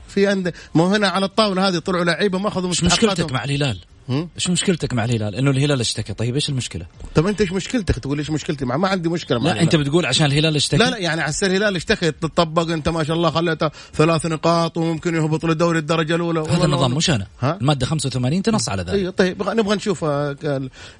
في عند مو هنا على الطاولة هذه طلعوا لعيبة ما أخذوا مش مشكلتك مع الهلال. إيش مشكلتك مع الهلال؟ إنه الهلال اشتكى، طيب إيش المشكلة؟ طب أنت إيش مشكلتك؟ تقول إيش مشكلتي مع؟ ما عندي مشكلة مع لا الهلال. أنت بتقول عشان الهلال اشتكى؟ لا لا يعني على الهلال اشتكى. تطبق أنت ما شاء الله خليته ثلاث نقاط وممكن يهبط للدوري الدرجة الأولى. هذا النظام مش أنا ها؟ المادة 85 تنص على ذلك. أيوه طيب نبغى نشوف آه،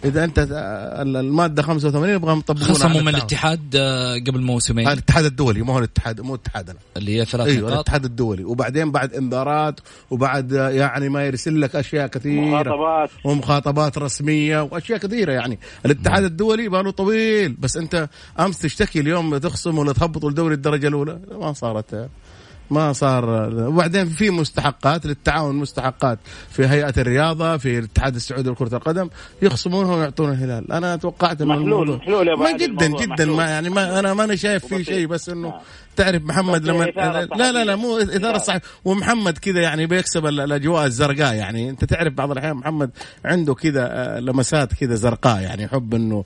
إذا أنت آه، المادة 85 نبغى نطبقها خصموا من الاتحاد آه، قبل موسمين. الاتحاد الدولي مو هو الاتحاد مو اتحادنا اللي هي ثلاث أيوة نقاط. الاتحاد الدولي. وبعدين بعد إنذارات وبعد يعني ما يرسل لك أشياء كثيرة. مخاطبات ومخاطبات خطابات رسمية وأشياء كثيرة يعني. الاتحاد الدولي باله طويل بس أنت أمس تشتكي اليوم تخصم ولا تهبط الدوري الدرجة الأولى؟ ما صارت. ما صار وبعدين في مستحقات للتعاون مستحقات في هيئة الرياضة في الاتحاد السعودي لكرة القدم يخصمونها ويعطون الهلال. أنا توقعت إنه محلول محلول ما جدا جدا محلول. ما يعني ما أنا ماني شايف فيه شيء بس إنه آه. تعرف محمد لما لا لا لا مو إثارة صح ومحمد كذا يعني بيكسب الأجواء الزرقاء يعني. أنت تعرف بعض الأحيان محمد عنده كذا آه، لمسات كذا زرقاء يعني يحب إنه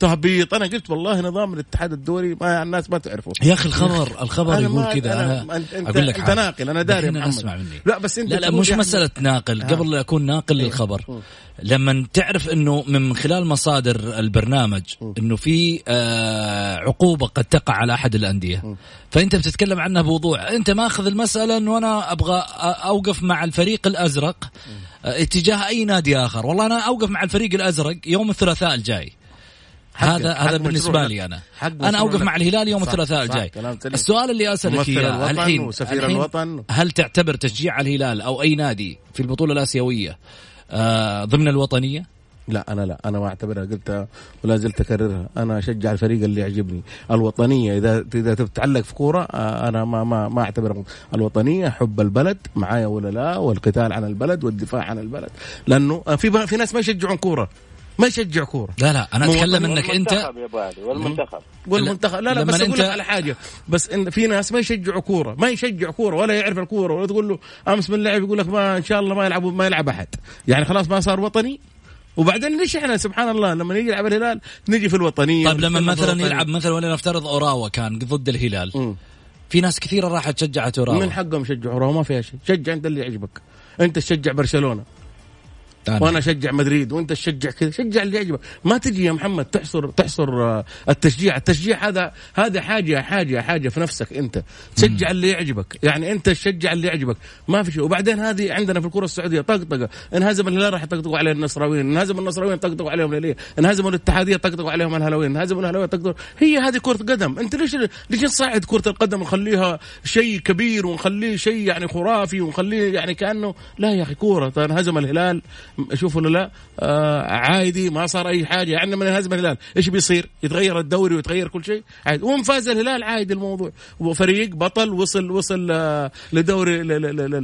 تهبيط. أنا قلت والله نظام الاتحاد الدولي ما الناس ما تعرفه. يا أخي الخبر الخبر يقول كذا أنا أقول لك أنت ناقل أنا داري محمد. أسمع مني. لا بس أنت لا لا مش مسألة ناقل. قبل لا أكون ناقل إيه. للخبر لما تعرف إنه من خلال مصادر البرنامج إنه في آه عقوبة قد تقع على أحد الأندية فأنت بتتكلم عنها بوضوح. أنت ماخذ المسألة إنه أنا أبغى أوقف مع الفريق الأزرق آه اتجاه أي نادي آخر. والله أنا أوقف مع الفريق الأزرق يوم الثلاثاء الجاي. هذا هذا بالنسبة لي أنا. أنا أوقف مع الهلال يوم الثلاثاء الجاي. السؤال اللي أسألك اياه الحين, وسفير الوطن. هل تعتبر تشجيع الهلال أو أي نادي في البطولة الآسيوية آه ضمن الوطنية؟ لا أنا لا. أنا ما أعتبرها. قلتها ولا زلت أكررها. أنا أشجع الفريق اللي يعجبني. الوطنية اذا إذا تتعلق في كورة آه، أنا ما ما ما أعتبرها. الوطنية حب البلد معايا ولا لا والقتال عن البلد والدفاع عن البلد. لأنه في في ناس ما يشجعون كورة. ما يشجع كورة. لا لا أنا أتكلم إنك أنت والمنتخب والمنتخب. لا لا بس أقول لك على حاجة. بس إن في ناس ما يشجعوا كورة ما يشجع كورة ولا يعرف الكورة ولا تقول له أمس من لعب يقول لك ما إن شاء الله ما يلعب ما يلعب أحد. يعني خلاص ما صار وطني. وبعدين ليش إحنا سبحان الله لما نيجي نلعب الهلال نجي في الوطنية طيب لما مثلا يلعب مثلا ولنفترض أوراوا كان ضد الهلال. م. في ناس كثيرة راحت شجعت أوراوا. من حقهم يشجعوا أوراوا ما فيها شيء. شجع أنت اللي يعجبك. أنت تشجع برشلونة. تاني. وأنا أشجع مدريد وأنت تشجع كذا شجع اللي يعجبك. ما تجي يا محمد تحصر تحصر آه، التشجيع. التشجيع هذا هذا حاجة حاجة حاجة في نفسك أنت. تشجع اللي يعجبك. يعني أنت تشجع اللي يعجبك. ما في شيء. وبعدين هذه عندنا في الكرة السعودية طقطقة. انهزم الهلال راح يطقطقوا عليه النصراويين. انهزم النصراويين طقطقوا عليهم الهلاليه انهزم الاتحادية طقطقوا عليهم الهلاويين انهزم الهلاويه طقطقوا. هي هذه كرة قدم. أنت ليش ليش نصعد كرة القدم؟ ونخليها شيء كبير ونخليه شيء يعني خرافي ونخليه يعني كانه لا يا أخي كورة. انهزم الهلال. شوفوا ولا لا؟ آه عادي ما صار أي حاجة يعني من هزم الهلال إيش بيصير؟ يتغير الدوري ويتغير كل شيء؟ عادي. وان فاز الهلال عادي الموضوع. وفريق بطل وصل وصل آه لدوري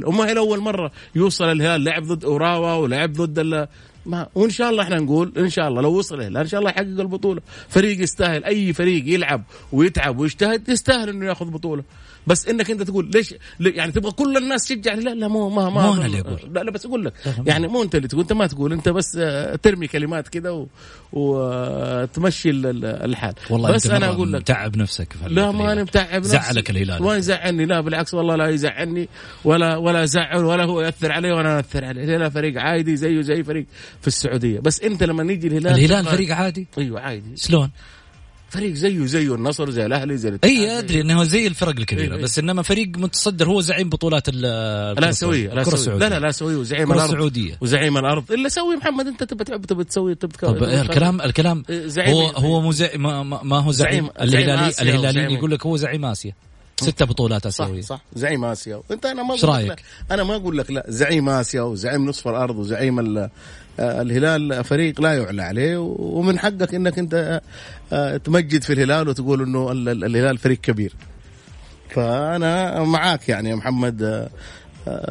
وما هي اول مرة يوصل الهلال. لعب ضد أوراوا ولعب ضد ما وإن شاء الله إحنا نقول إن شاء الله لو وصل الهلال إن شاء الله يحقق البطولة. فريق يستاهل أي فريق يلعب ويتعب ويجتهد يستاهل إنه ياخذ بطولة. بس إنك أنت تقول ليش يعني تبغى كل الناس تشجع لا لا مو ما ما مو أنا اللي أقول. لا لا بس أقول لك. يعني مو أنت اللي تقول أنت ما تقول أنت بس آه، ترمي كلمات كذا وتمشي الحال. والله بس أنا أقول لك تعب نفسك لا ما أنا متعب نفسي. زعلك الهلال. ما يزعلني لا بالعكس والله لا يزعلني ولا ولا زعل ولا هو يأثر علي ولا اثر عليه. الهلال فريق عادي زيه زي فريق في السعودية. بس أنت لما نيجي الهلال الهلال فريق عادي؟ أيوه عادي. شلون؟ فريق زيه زيه النصر زي الأهلي زي أي أدري إنه زي الفرق الكبيرة أي بس إنما فريق متصدر هو زعيم بطولات الاسيويه لا سوي لا لا لا سوي وزعيم الأرض. السعودية. وزعيم الأرض. إلا سوي محمد أنت تبي تحب تبي تسوي تبي طب الكلام الكلام هو هو مو ما, ما هو زعيم, الهلالي الهلاليين يقول لك هو زعيم آسيا. ستة بطولات آسيوية. صح, صح. زعيم آسيا. انت أنا ما أقول لك أنا ما أقول لك لا. زعيم آسيا وزعيم نصف الأرض وزعيم آه، الهلال فريق لا يعلى عليه. ومن حقك إنك أنت آه، تمجد في الهلال وتقول إنه الهلال فريق كبير. فأنا معاك يعني يا محمد.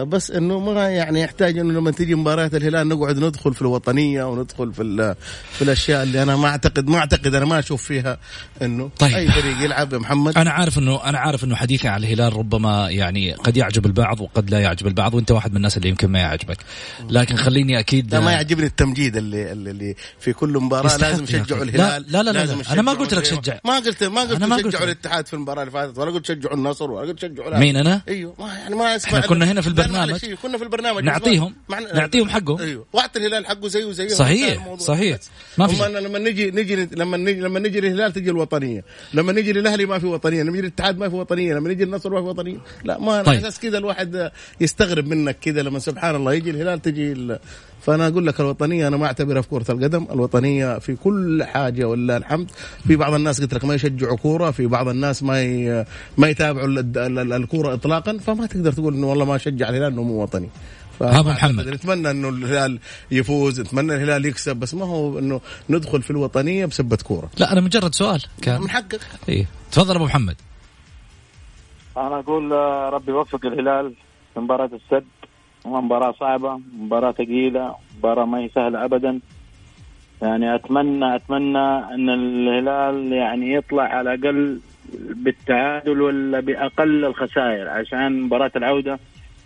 بس إنه ما يعني يحتاج إنه لما تيجي مباريات الهلال نقعد ندخل في الوطنية وندخل في في الأشياء اللي أنا ما اعتقد ما أعتقد أنا ما أشوف فيها إنه طيب. أي فريق يلعب يا محمد أنا عارف انه أنا عارف إنه حديثي عن الهلال ربما يعني قد يعجب البعض وقد لا يعجب البعض وأنت واحد من الناس اللي يمكن ما يعجبك لكن خليني أكيد لا ما يعجبني التمجيد اللي اللي في كل مباراة لازم يشجعوا الهلال لا لا لا, لا, لا. أنا ما قلت لك شجع ما قلت ما قلت شجعوا الاتحاد في المباراه اللي فاتت ولا قلت شجعوا النصر ولا قلت شجعوا مين أنا؟ أيوه ما يعني ما اسمع إحنا كنا هنا في البرنامج. كنا في البرنامج نعطيهم نعطيهم حقهم. أيوه. واعطي الهلال حقه زيه زيه. صحيح صحيح. ما في لما نجي نجي لما نجي لما نجي الهلال تجي الوطنية. لما نجي للأهلي ما في وطنية. لما نجي الاتحاد ما في وطنية. لما نجي النصر ما في وطنية. لا ما طيب. أساس كذا الواحد يستغرب منك كذا لما سبحان الله يجي الهلال تجي فأنا أقول لك الوطنية أنا ما أعتبرها في كرة القدم الوطنية في كل حاجة ولله الحمد. في بعض الناس قلت لك ما يشجعوا كورة في بعض الناس ما ي... ما يتابعوا الكورة اطلاقا فما تقدر تقول إنه والله ما شجع الهلال إنه مو وطني. أبو محمد. نتمنى إنه الهلال يفوز نتمنى الهلال يكسب بس ما هو إنه ندخل في الوطنية بسبة كورة. لا أنا مجرد سؤال كان. من حقك إيه. تفضل أبو محمد. أنا أقول آه، ربي يوفق الهلال في مباراه السد. مباراة صعبة مباراة ثقيلة مباراة ما هي سهلة أبدا. يعني أتمنى أتمنى أن الهلال يعني يطلع على الأقل بالتعادل ولا بأقل الخسائر عشان مباراة العودة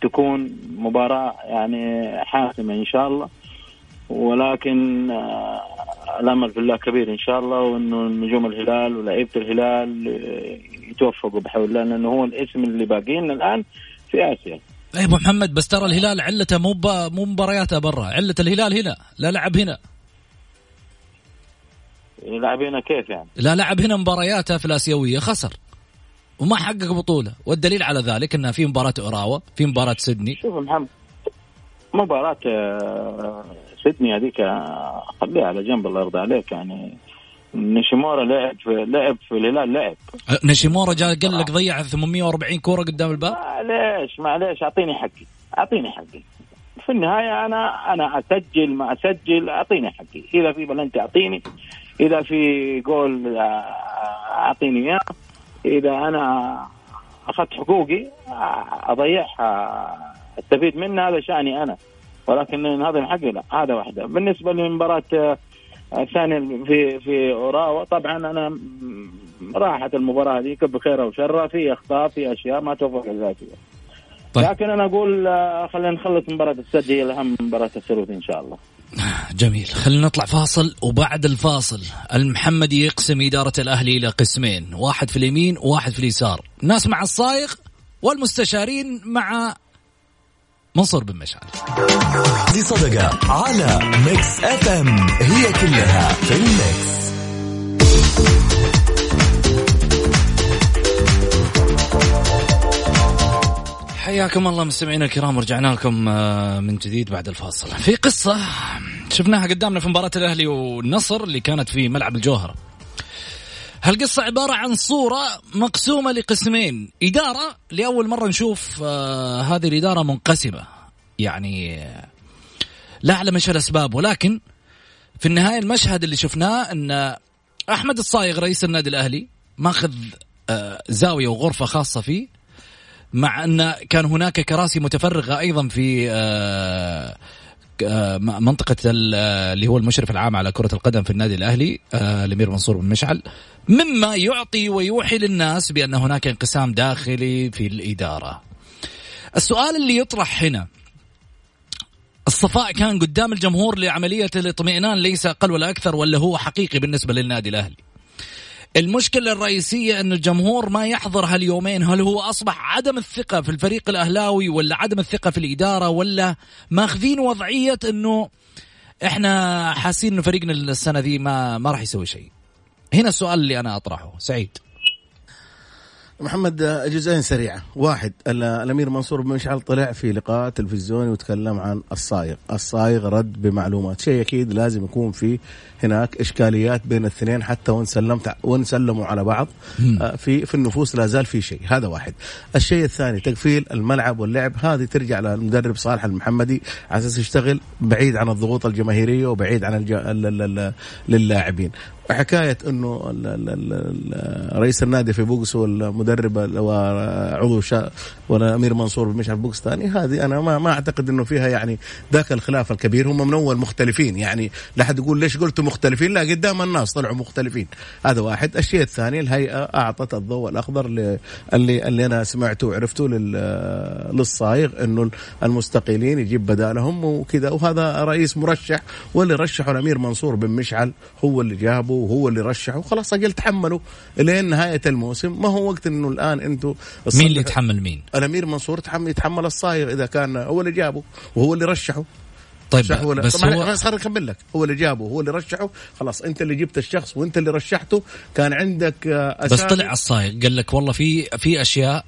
تكون مباراة يعني حاسمة إن شاء الله. ولكن آه، الأمل في الله كبير إن شاء الله وإنه نجوم الهلال ولاعيبة الهلال يتوفقوا بحول الله لأنه هو الاسم اللي باقي الآن في آسيا. اي ابو محمد بس ترى الهلال علته مو مو مبارياته برا علة الهلال هنا لا لعب هنا. يلعب هنا كيف يعني؟ لا لعب هنا مبارياته في الآسيوية خسر. وما حقق بطولة. والدليل على ذلك إنه في مباراة أوراوا في مباراة سيدني. شوف محمد مباراة آه، سيدني هذيك آه، خليها على جنب الله يرضى عليك يعني. نيشيمورا لعب في لعب في الهلال لعب. أه، نيشيمورا جاء قال لك ضيع 840 كورة قدام الباب معليش معليش أعطيني حقي أعطيني حقي. في النهاية أنا أنا أسجل ما أسجل أعطيني حقي. إذا في بلنتي أعطيني إذا في جول آه، أعطيني إياه. إذا أنا أخذت حقوقي أضيعها. أستفيد منها هذا شأني أنا. ولكن هذا حقي لا هذا واحدة. بالنسبة لمباراة الثاني في في أوراوا. طبعا أنا راحت المباراة هذيك بخير وشر في أخطاء في أشياء ما توفق الذاتيه طيب. لكن أنا أقول آه، خلينا نخلص مباراة السد هي الأهم مباراة الثلوث إن شاء الله. جميل. خلينا نطلع فاصل وبعد الفاصل المحمدي يقسم إدارة الأهلي إلى قسمين واحد في اليمين وواحد في اليسار. ناس مع الصايغ والمستشارين مع منصور بن مشعل. دي صدقة على Mix FM. هي كلها في ال mix. حياكم الله مستمعينا الكرام ورجعنا لكم آه، من جديد بعد الفاصل. في قصة شفناها قدامنا في مباراة الأهلي والنصر اللي كانت في ملعب الجوهرة هالقصة عبارة عن صورة مقسومة لقسمين. إدارة لأول مرة نشوف آه هذه الإدارة منقسمة. يعني لا أعلم إيش الأسباب ولكن في النهاية المشهد اللي شفناه إن أحمد الصايغ رئيس النادي الأهلي ماخذ آه، زاوية وغرفة خاصة فيه مع إن كان هناك كراسي متفرغة أيضا في آه، آه، منطقة اللي هو المشرف العام على كرة القدم في النادي الأهلي الأمير منصور بن مشعل مما يعطي ويوحي للناس بأن هناك انقسام داخلي في الإدارة. السؤال اللي يطرح هنا الصفاء كان قدام الجمهور لعملية الاطمئنان ليس أقل ولا أكثر ولا هو حقيقي بالنسبة للنادي الأهلي؟ المشكلة الرئيسية أن الجمهور ما يحضر هاليومين. هل هو أصبح عدم الثقة في الفريق الأهلاوي ولا عدم الثقة في الإدارة ولا ماخذين وضعية أنه إحنا حاسين أنه فريقنا السنة ذي ما, ما راح يسوي شيء؟ هنا السؤال اللي أنا أطرحه سعيد. محمد جزئين سريعة. واحد الأمير منصور بن مشعل طلع في لقاء تلفزيوني وتكلم عن الصايغ. الصايغ رد بمعلومات. شيء أكيد لازم يكون في هناك إشكاليات بين الاثنين حتى وإن سلمت وإن سلموا على بعض. آه، في في النفوس لا زال في شيء. هذا واحد. الشيء الثاني تقفيل الملعب واللعب. هذه ترجع للمدرب صالح المحمدي على أساس يشتغل بعيد عن الضغوط الجماهيرية وبعيد عن الج... للاعبين. حكاية إنه رئيس النادي في box والمدرب وعضو شا والامير منصور بن مشعل box تاني هذه أنا ما ما أعتقد إنه فيها يعني ذاك الخلاف الكبير. هم من أول مختلفين يعني لا حد يقول ليش قلتوا مختلفين؟ لا قدام الناس طلعوا مختلفين. هذا واحد. الشيء الثاني الهيئة أعطت الضوء الأخضر اللي اللي أنا سمعته وعرفته للصايغ إنه المستقيلين يجيب بدالهم وكذا. وهذا رئيس مرشح واللي رشحه الأمير منصور بن مشعل هو اللي جابه. وهو اللي رشحه. خلاص أجل تحملوا لين نهاية الموسم. ما هو وقت إنه الآن أنتم مين اللي يتحمل مين؟ الأمير منصور يتحمل يتحمل الصايغ إذا كان هو اللي جابه وهو اللي رشحه. طيب ولا بس هو بس خليني أكمل لك. هو اللي جابه هو اللي رشحه. خلاص أنت اللي جبت الشخص وأنت اللي رشحته. كان عندك بس طلع الصايغ. قال لك والله في في أشياء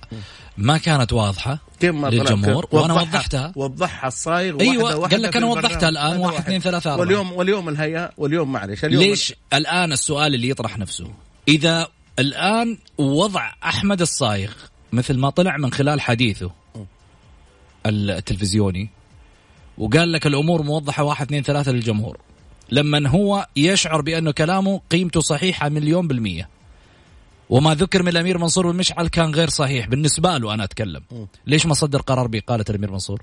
ما كانت واضحة ما للجمهور وأنا وضحتها. وضحها الصايغ أيوه قال لك أنا وضحتها الآن واحد اثنين ثلاثة أربعة. واليوم واليوم الهيئة واليوم معلش اليوم ليش الآن السؤال اللي يطرح نفسه؟ إذا الآن وضع أحمد الصايغ مثل ما طلع من خلال حديثه التلفزيوني وقال لك الأمور موضحة واحد اثنين ثلاثة للجمهور لما هو يشعر بانه كلامه قيمته صحيحة مليون بالمية وما ذكر من الأمير منصور بن مشعل كان غير صحيح. بالنسبة له أنا أتكلم. ليش ما صدر قرار بإقالة الأمير منصور؟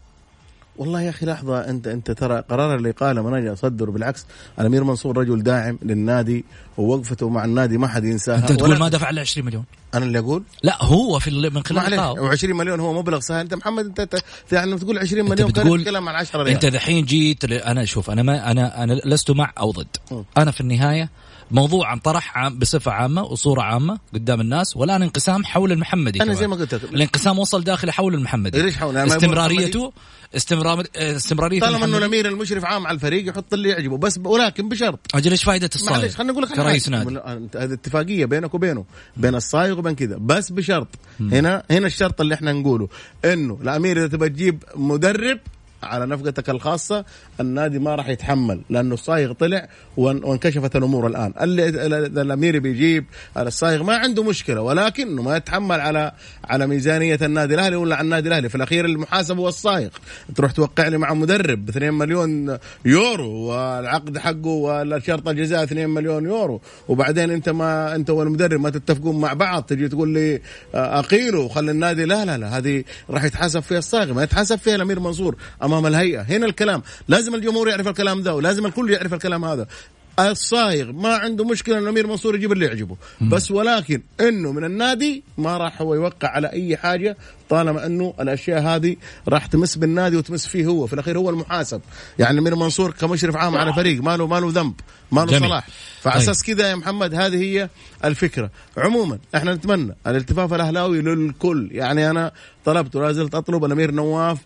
والله يا أخي لحظة أنت أنت ترى قرار الاقاله ما نجي أصدره. بالعكس الأمير منصور رجل داعم للنادي ووقفته مع النادي ما حد ينساها. أنت تقول ما دفع له 20 مليون؟ أنا اللي أقول؟ لا هو في من خلال و20 مليون هو مبلغ سهل. أنت محمد أنت يعني تقول 20 مليون انت بتقول تتكلم عن 10 ريال. أنت دحين جيت أنا شوف أنا ما أنا أنا لست مع أو ضد. أنا في النهاية موضوع انطرح عام بصفة عامة وصورة عامة قدام الناس والآن انقسام حول المحمدي أنا زي ما قلت لك. الانقسام وصل داخلي حول المحمدي. ليش حول؟ استمراريته استمرار استمرارية طالما إنه الأمير المشرف عام على الفريق يحط اللي يعجبه. بس ولكن بشرط. أجل إيش فائدة الصايغ؟ معلش خليني أقول لك كرئيس نادي هذه اتفاقية بينك وبينه بين الصايغ وبين كذا. بس بشرط. هنا هنا الشرط اللي إحنا نقوله. إنه الأمير إذا تبغى تجيب مدرب على نفقتك الخاصة النادي ما راح يتحمل لأنه الصايغ طلع وانكشفت الأمور الآن. اللي الأمير بيجيب الصايغ ما عنده مشكلة ولكنه ما يتحمل على على ميزانية النادي الأهلي ولا على النادي الأهلي. في الأخير المحاسب هو الصايغ. تروح توقع لي مع مدرب ب 2 مليون يورو والعقد حقه والشرط الجزاء 2 مليون يورو. وبعدين أنت ما أنت والمدرب ما تتفقون مع بعض تجي تقول لي آه، أقيله وخلي النادي لا لا لا هذه راح يتحاسب فيها الصايغ ما يتحاسب فيها الأمير منصور. أمام الهيئة. هنا الكلام. لازم الجمهور يعرف الكلام ده ولازم الكل يعرف الكلام هذا. الصايغ ما عنده مشكلة إن الأمير منصور يجيب اللي يعجبه. بس ولكن إنه من النادي ما راح هو يوقع على أي حاجة طالما إنه الأشياء هذه راح تمس بالنادي وتمس فيه هو. في الأخير هو المحاسب. يعني الأمير منصور كمشرف عام على فريق ما له ما له ذنب ما له صلاح. فعلى أساس طيب. كذا يا محمد هذه هي الفكرة. عموما إحنا نتمنى الالتفاف الأهلاوي للكل. يعني أنا طلبت ولا زلت أطلب الأمير نواف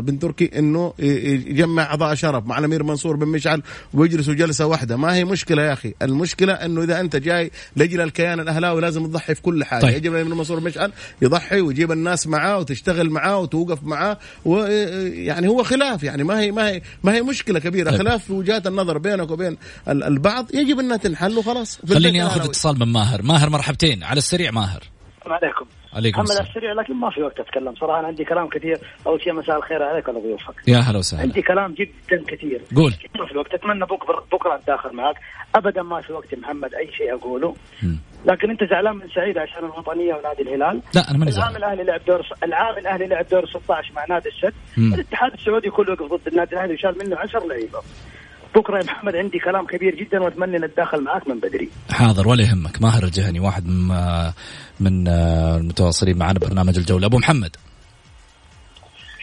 بن تركي إنه يجمع أعضاء شرف مع الأمير منصور بن مشعل ويجلسوا جلسة واحدة. ما هي مشكلة يا أخي؟ المشكلة إنه إذا أنت جاي لاجل الكيان الأهلاوي لازم تضحي في كل حاجة. طيب. يجب الأمير منصور بن مشعل يضحي ويجيب الناس معاه وتشتغل معاه وتوقف معاه ويعني هو خلاف. يعني ما هي ما هي ما هي مشكلة كبيرة. طيب. خلاف في وجهات النظر بينك وبين البعض. يجب أنها تنحل وخلاص. خليني آخذ اتصال من ماهر. ماهر مرحبتين. على السريع ماهر. السلام عليكم. عليكم السلام. السريع لكن ما في وقت أتكلم. صراحة أنا عندي كلام كثير. أول شيء مساء الخير عليك وعلى ضيوفك يا هلا وسهلا. عندي كلام جدا كثير. قول. ما في وقت. أتمنى بكره بكرة أتداخل معك. ابدا ما في وقت محمد. أي شيء أقوله. مم. لكن أنت زعلان من سعيد عشان الوطنية ونادي الهلال؟ لا أنا ماني العام زعلان الأهلي لعب دور العام الأهلي لعب دور 16 مع نادي السد. الاتحاد السعودي كله وقف ضد النادي الأهلي وشال منه 10 لعيبة. بكره يا محمد عندي كلام كبير جدا وأتمنى نتداخل معك من بدري. حاضر ولا يهمك ماهر الجهني واحد من من المتواصلين معنا برنامج الجولة. أبو محمد.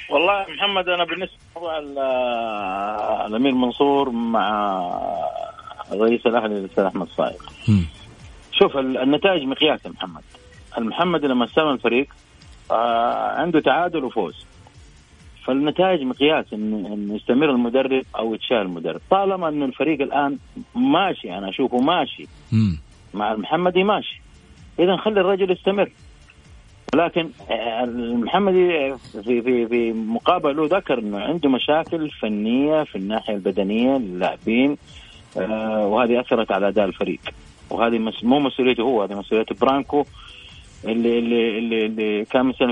والله يا محمد أنا بالنسبة لموضوع ال- الأمير منصور مع رئيس الأهلي الأستاذ أحمد صايغ. شوف ال- النتائج مقياس يا محمد. المحمد لما استلم الفريق آه عنده تعادل وفوز. فالنتائج مقياس ان إن يستمر المدرب أو يتشال المدرب. طالما إن الفريق الآن ماشي أنا أشوفه ماشي. مم. مع المحمدي ماشي. اذا خلي الرجل يستمر. ولكن آه، المحمدي في في في مقابل له ذكر إنه عنده مشاكل فنية في الناحية البدنية للاعبين آه، وهذه أثرت على أداء الفريق. وهذه مس- مو مسؤوليته هو هذه مسؤولية برانكو اللي اللي اللي, اللي كان من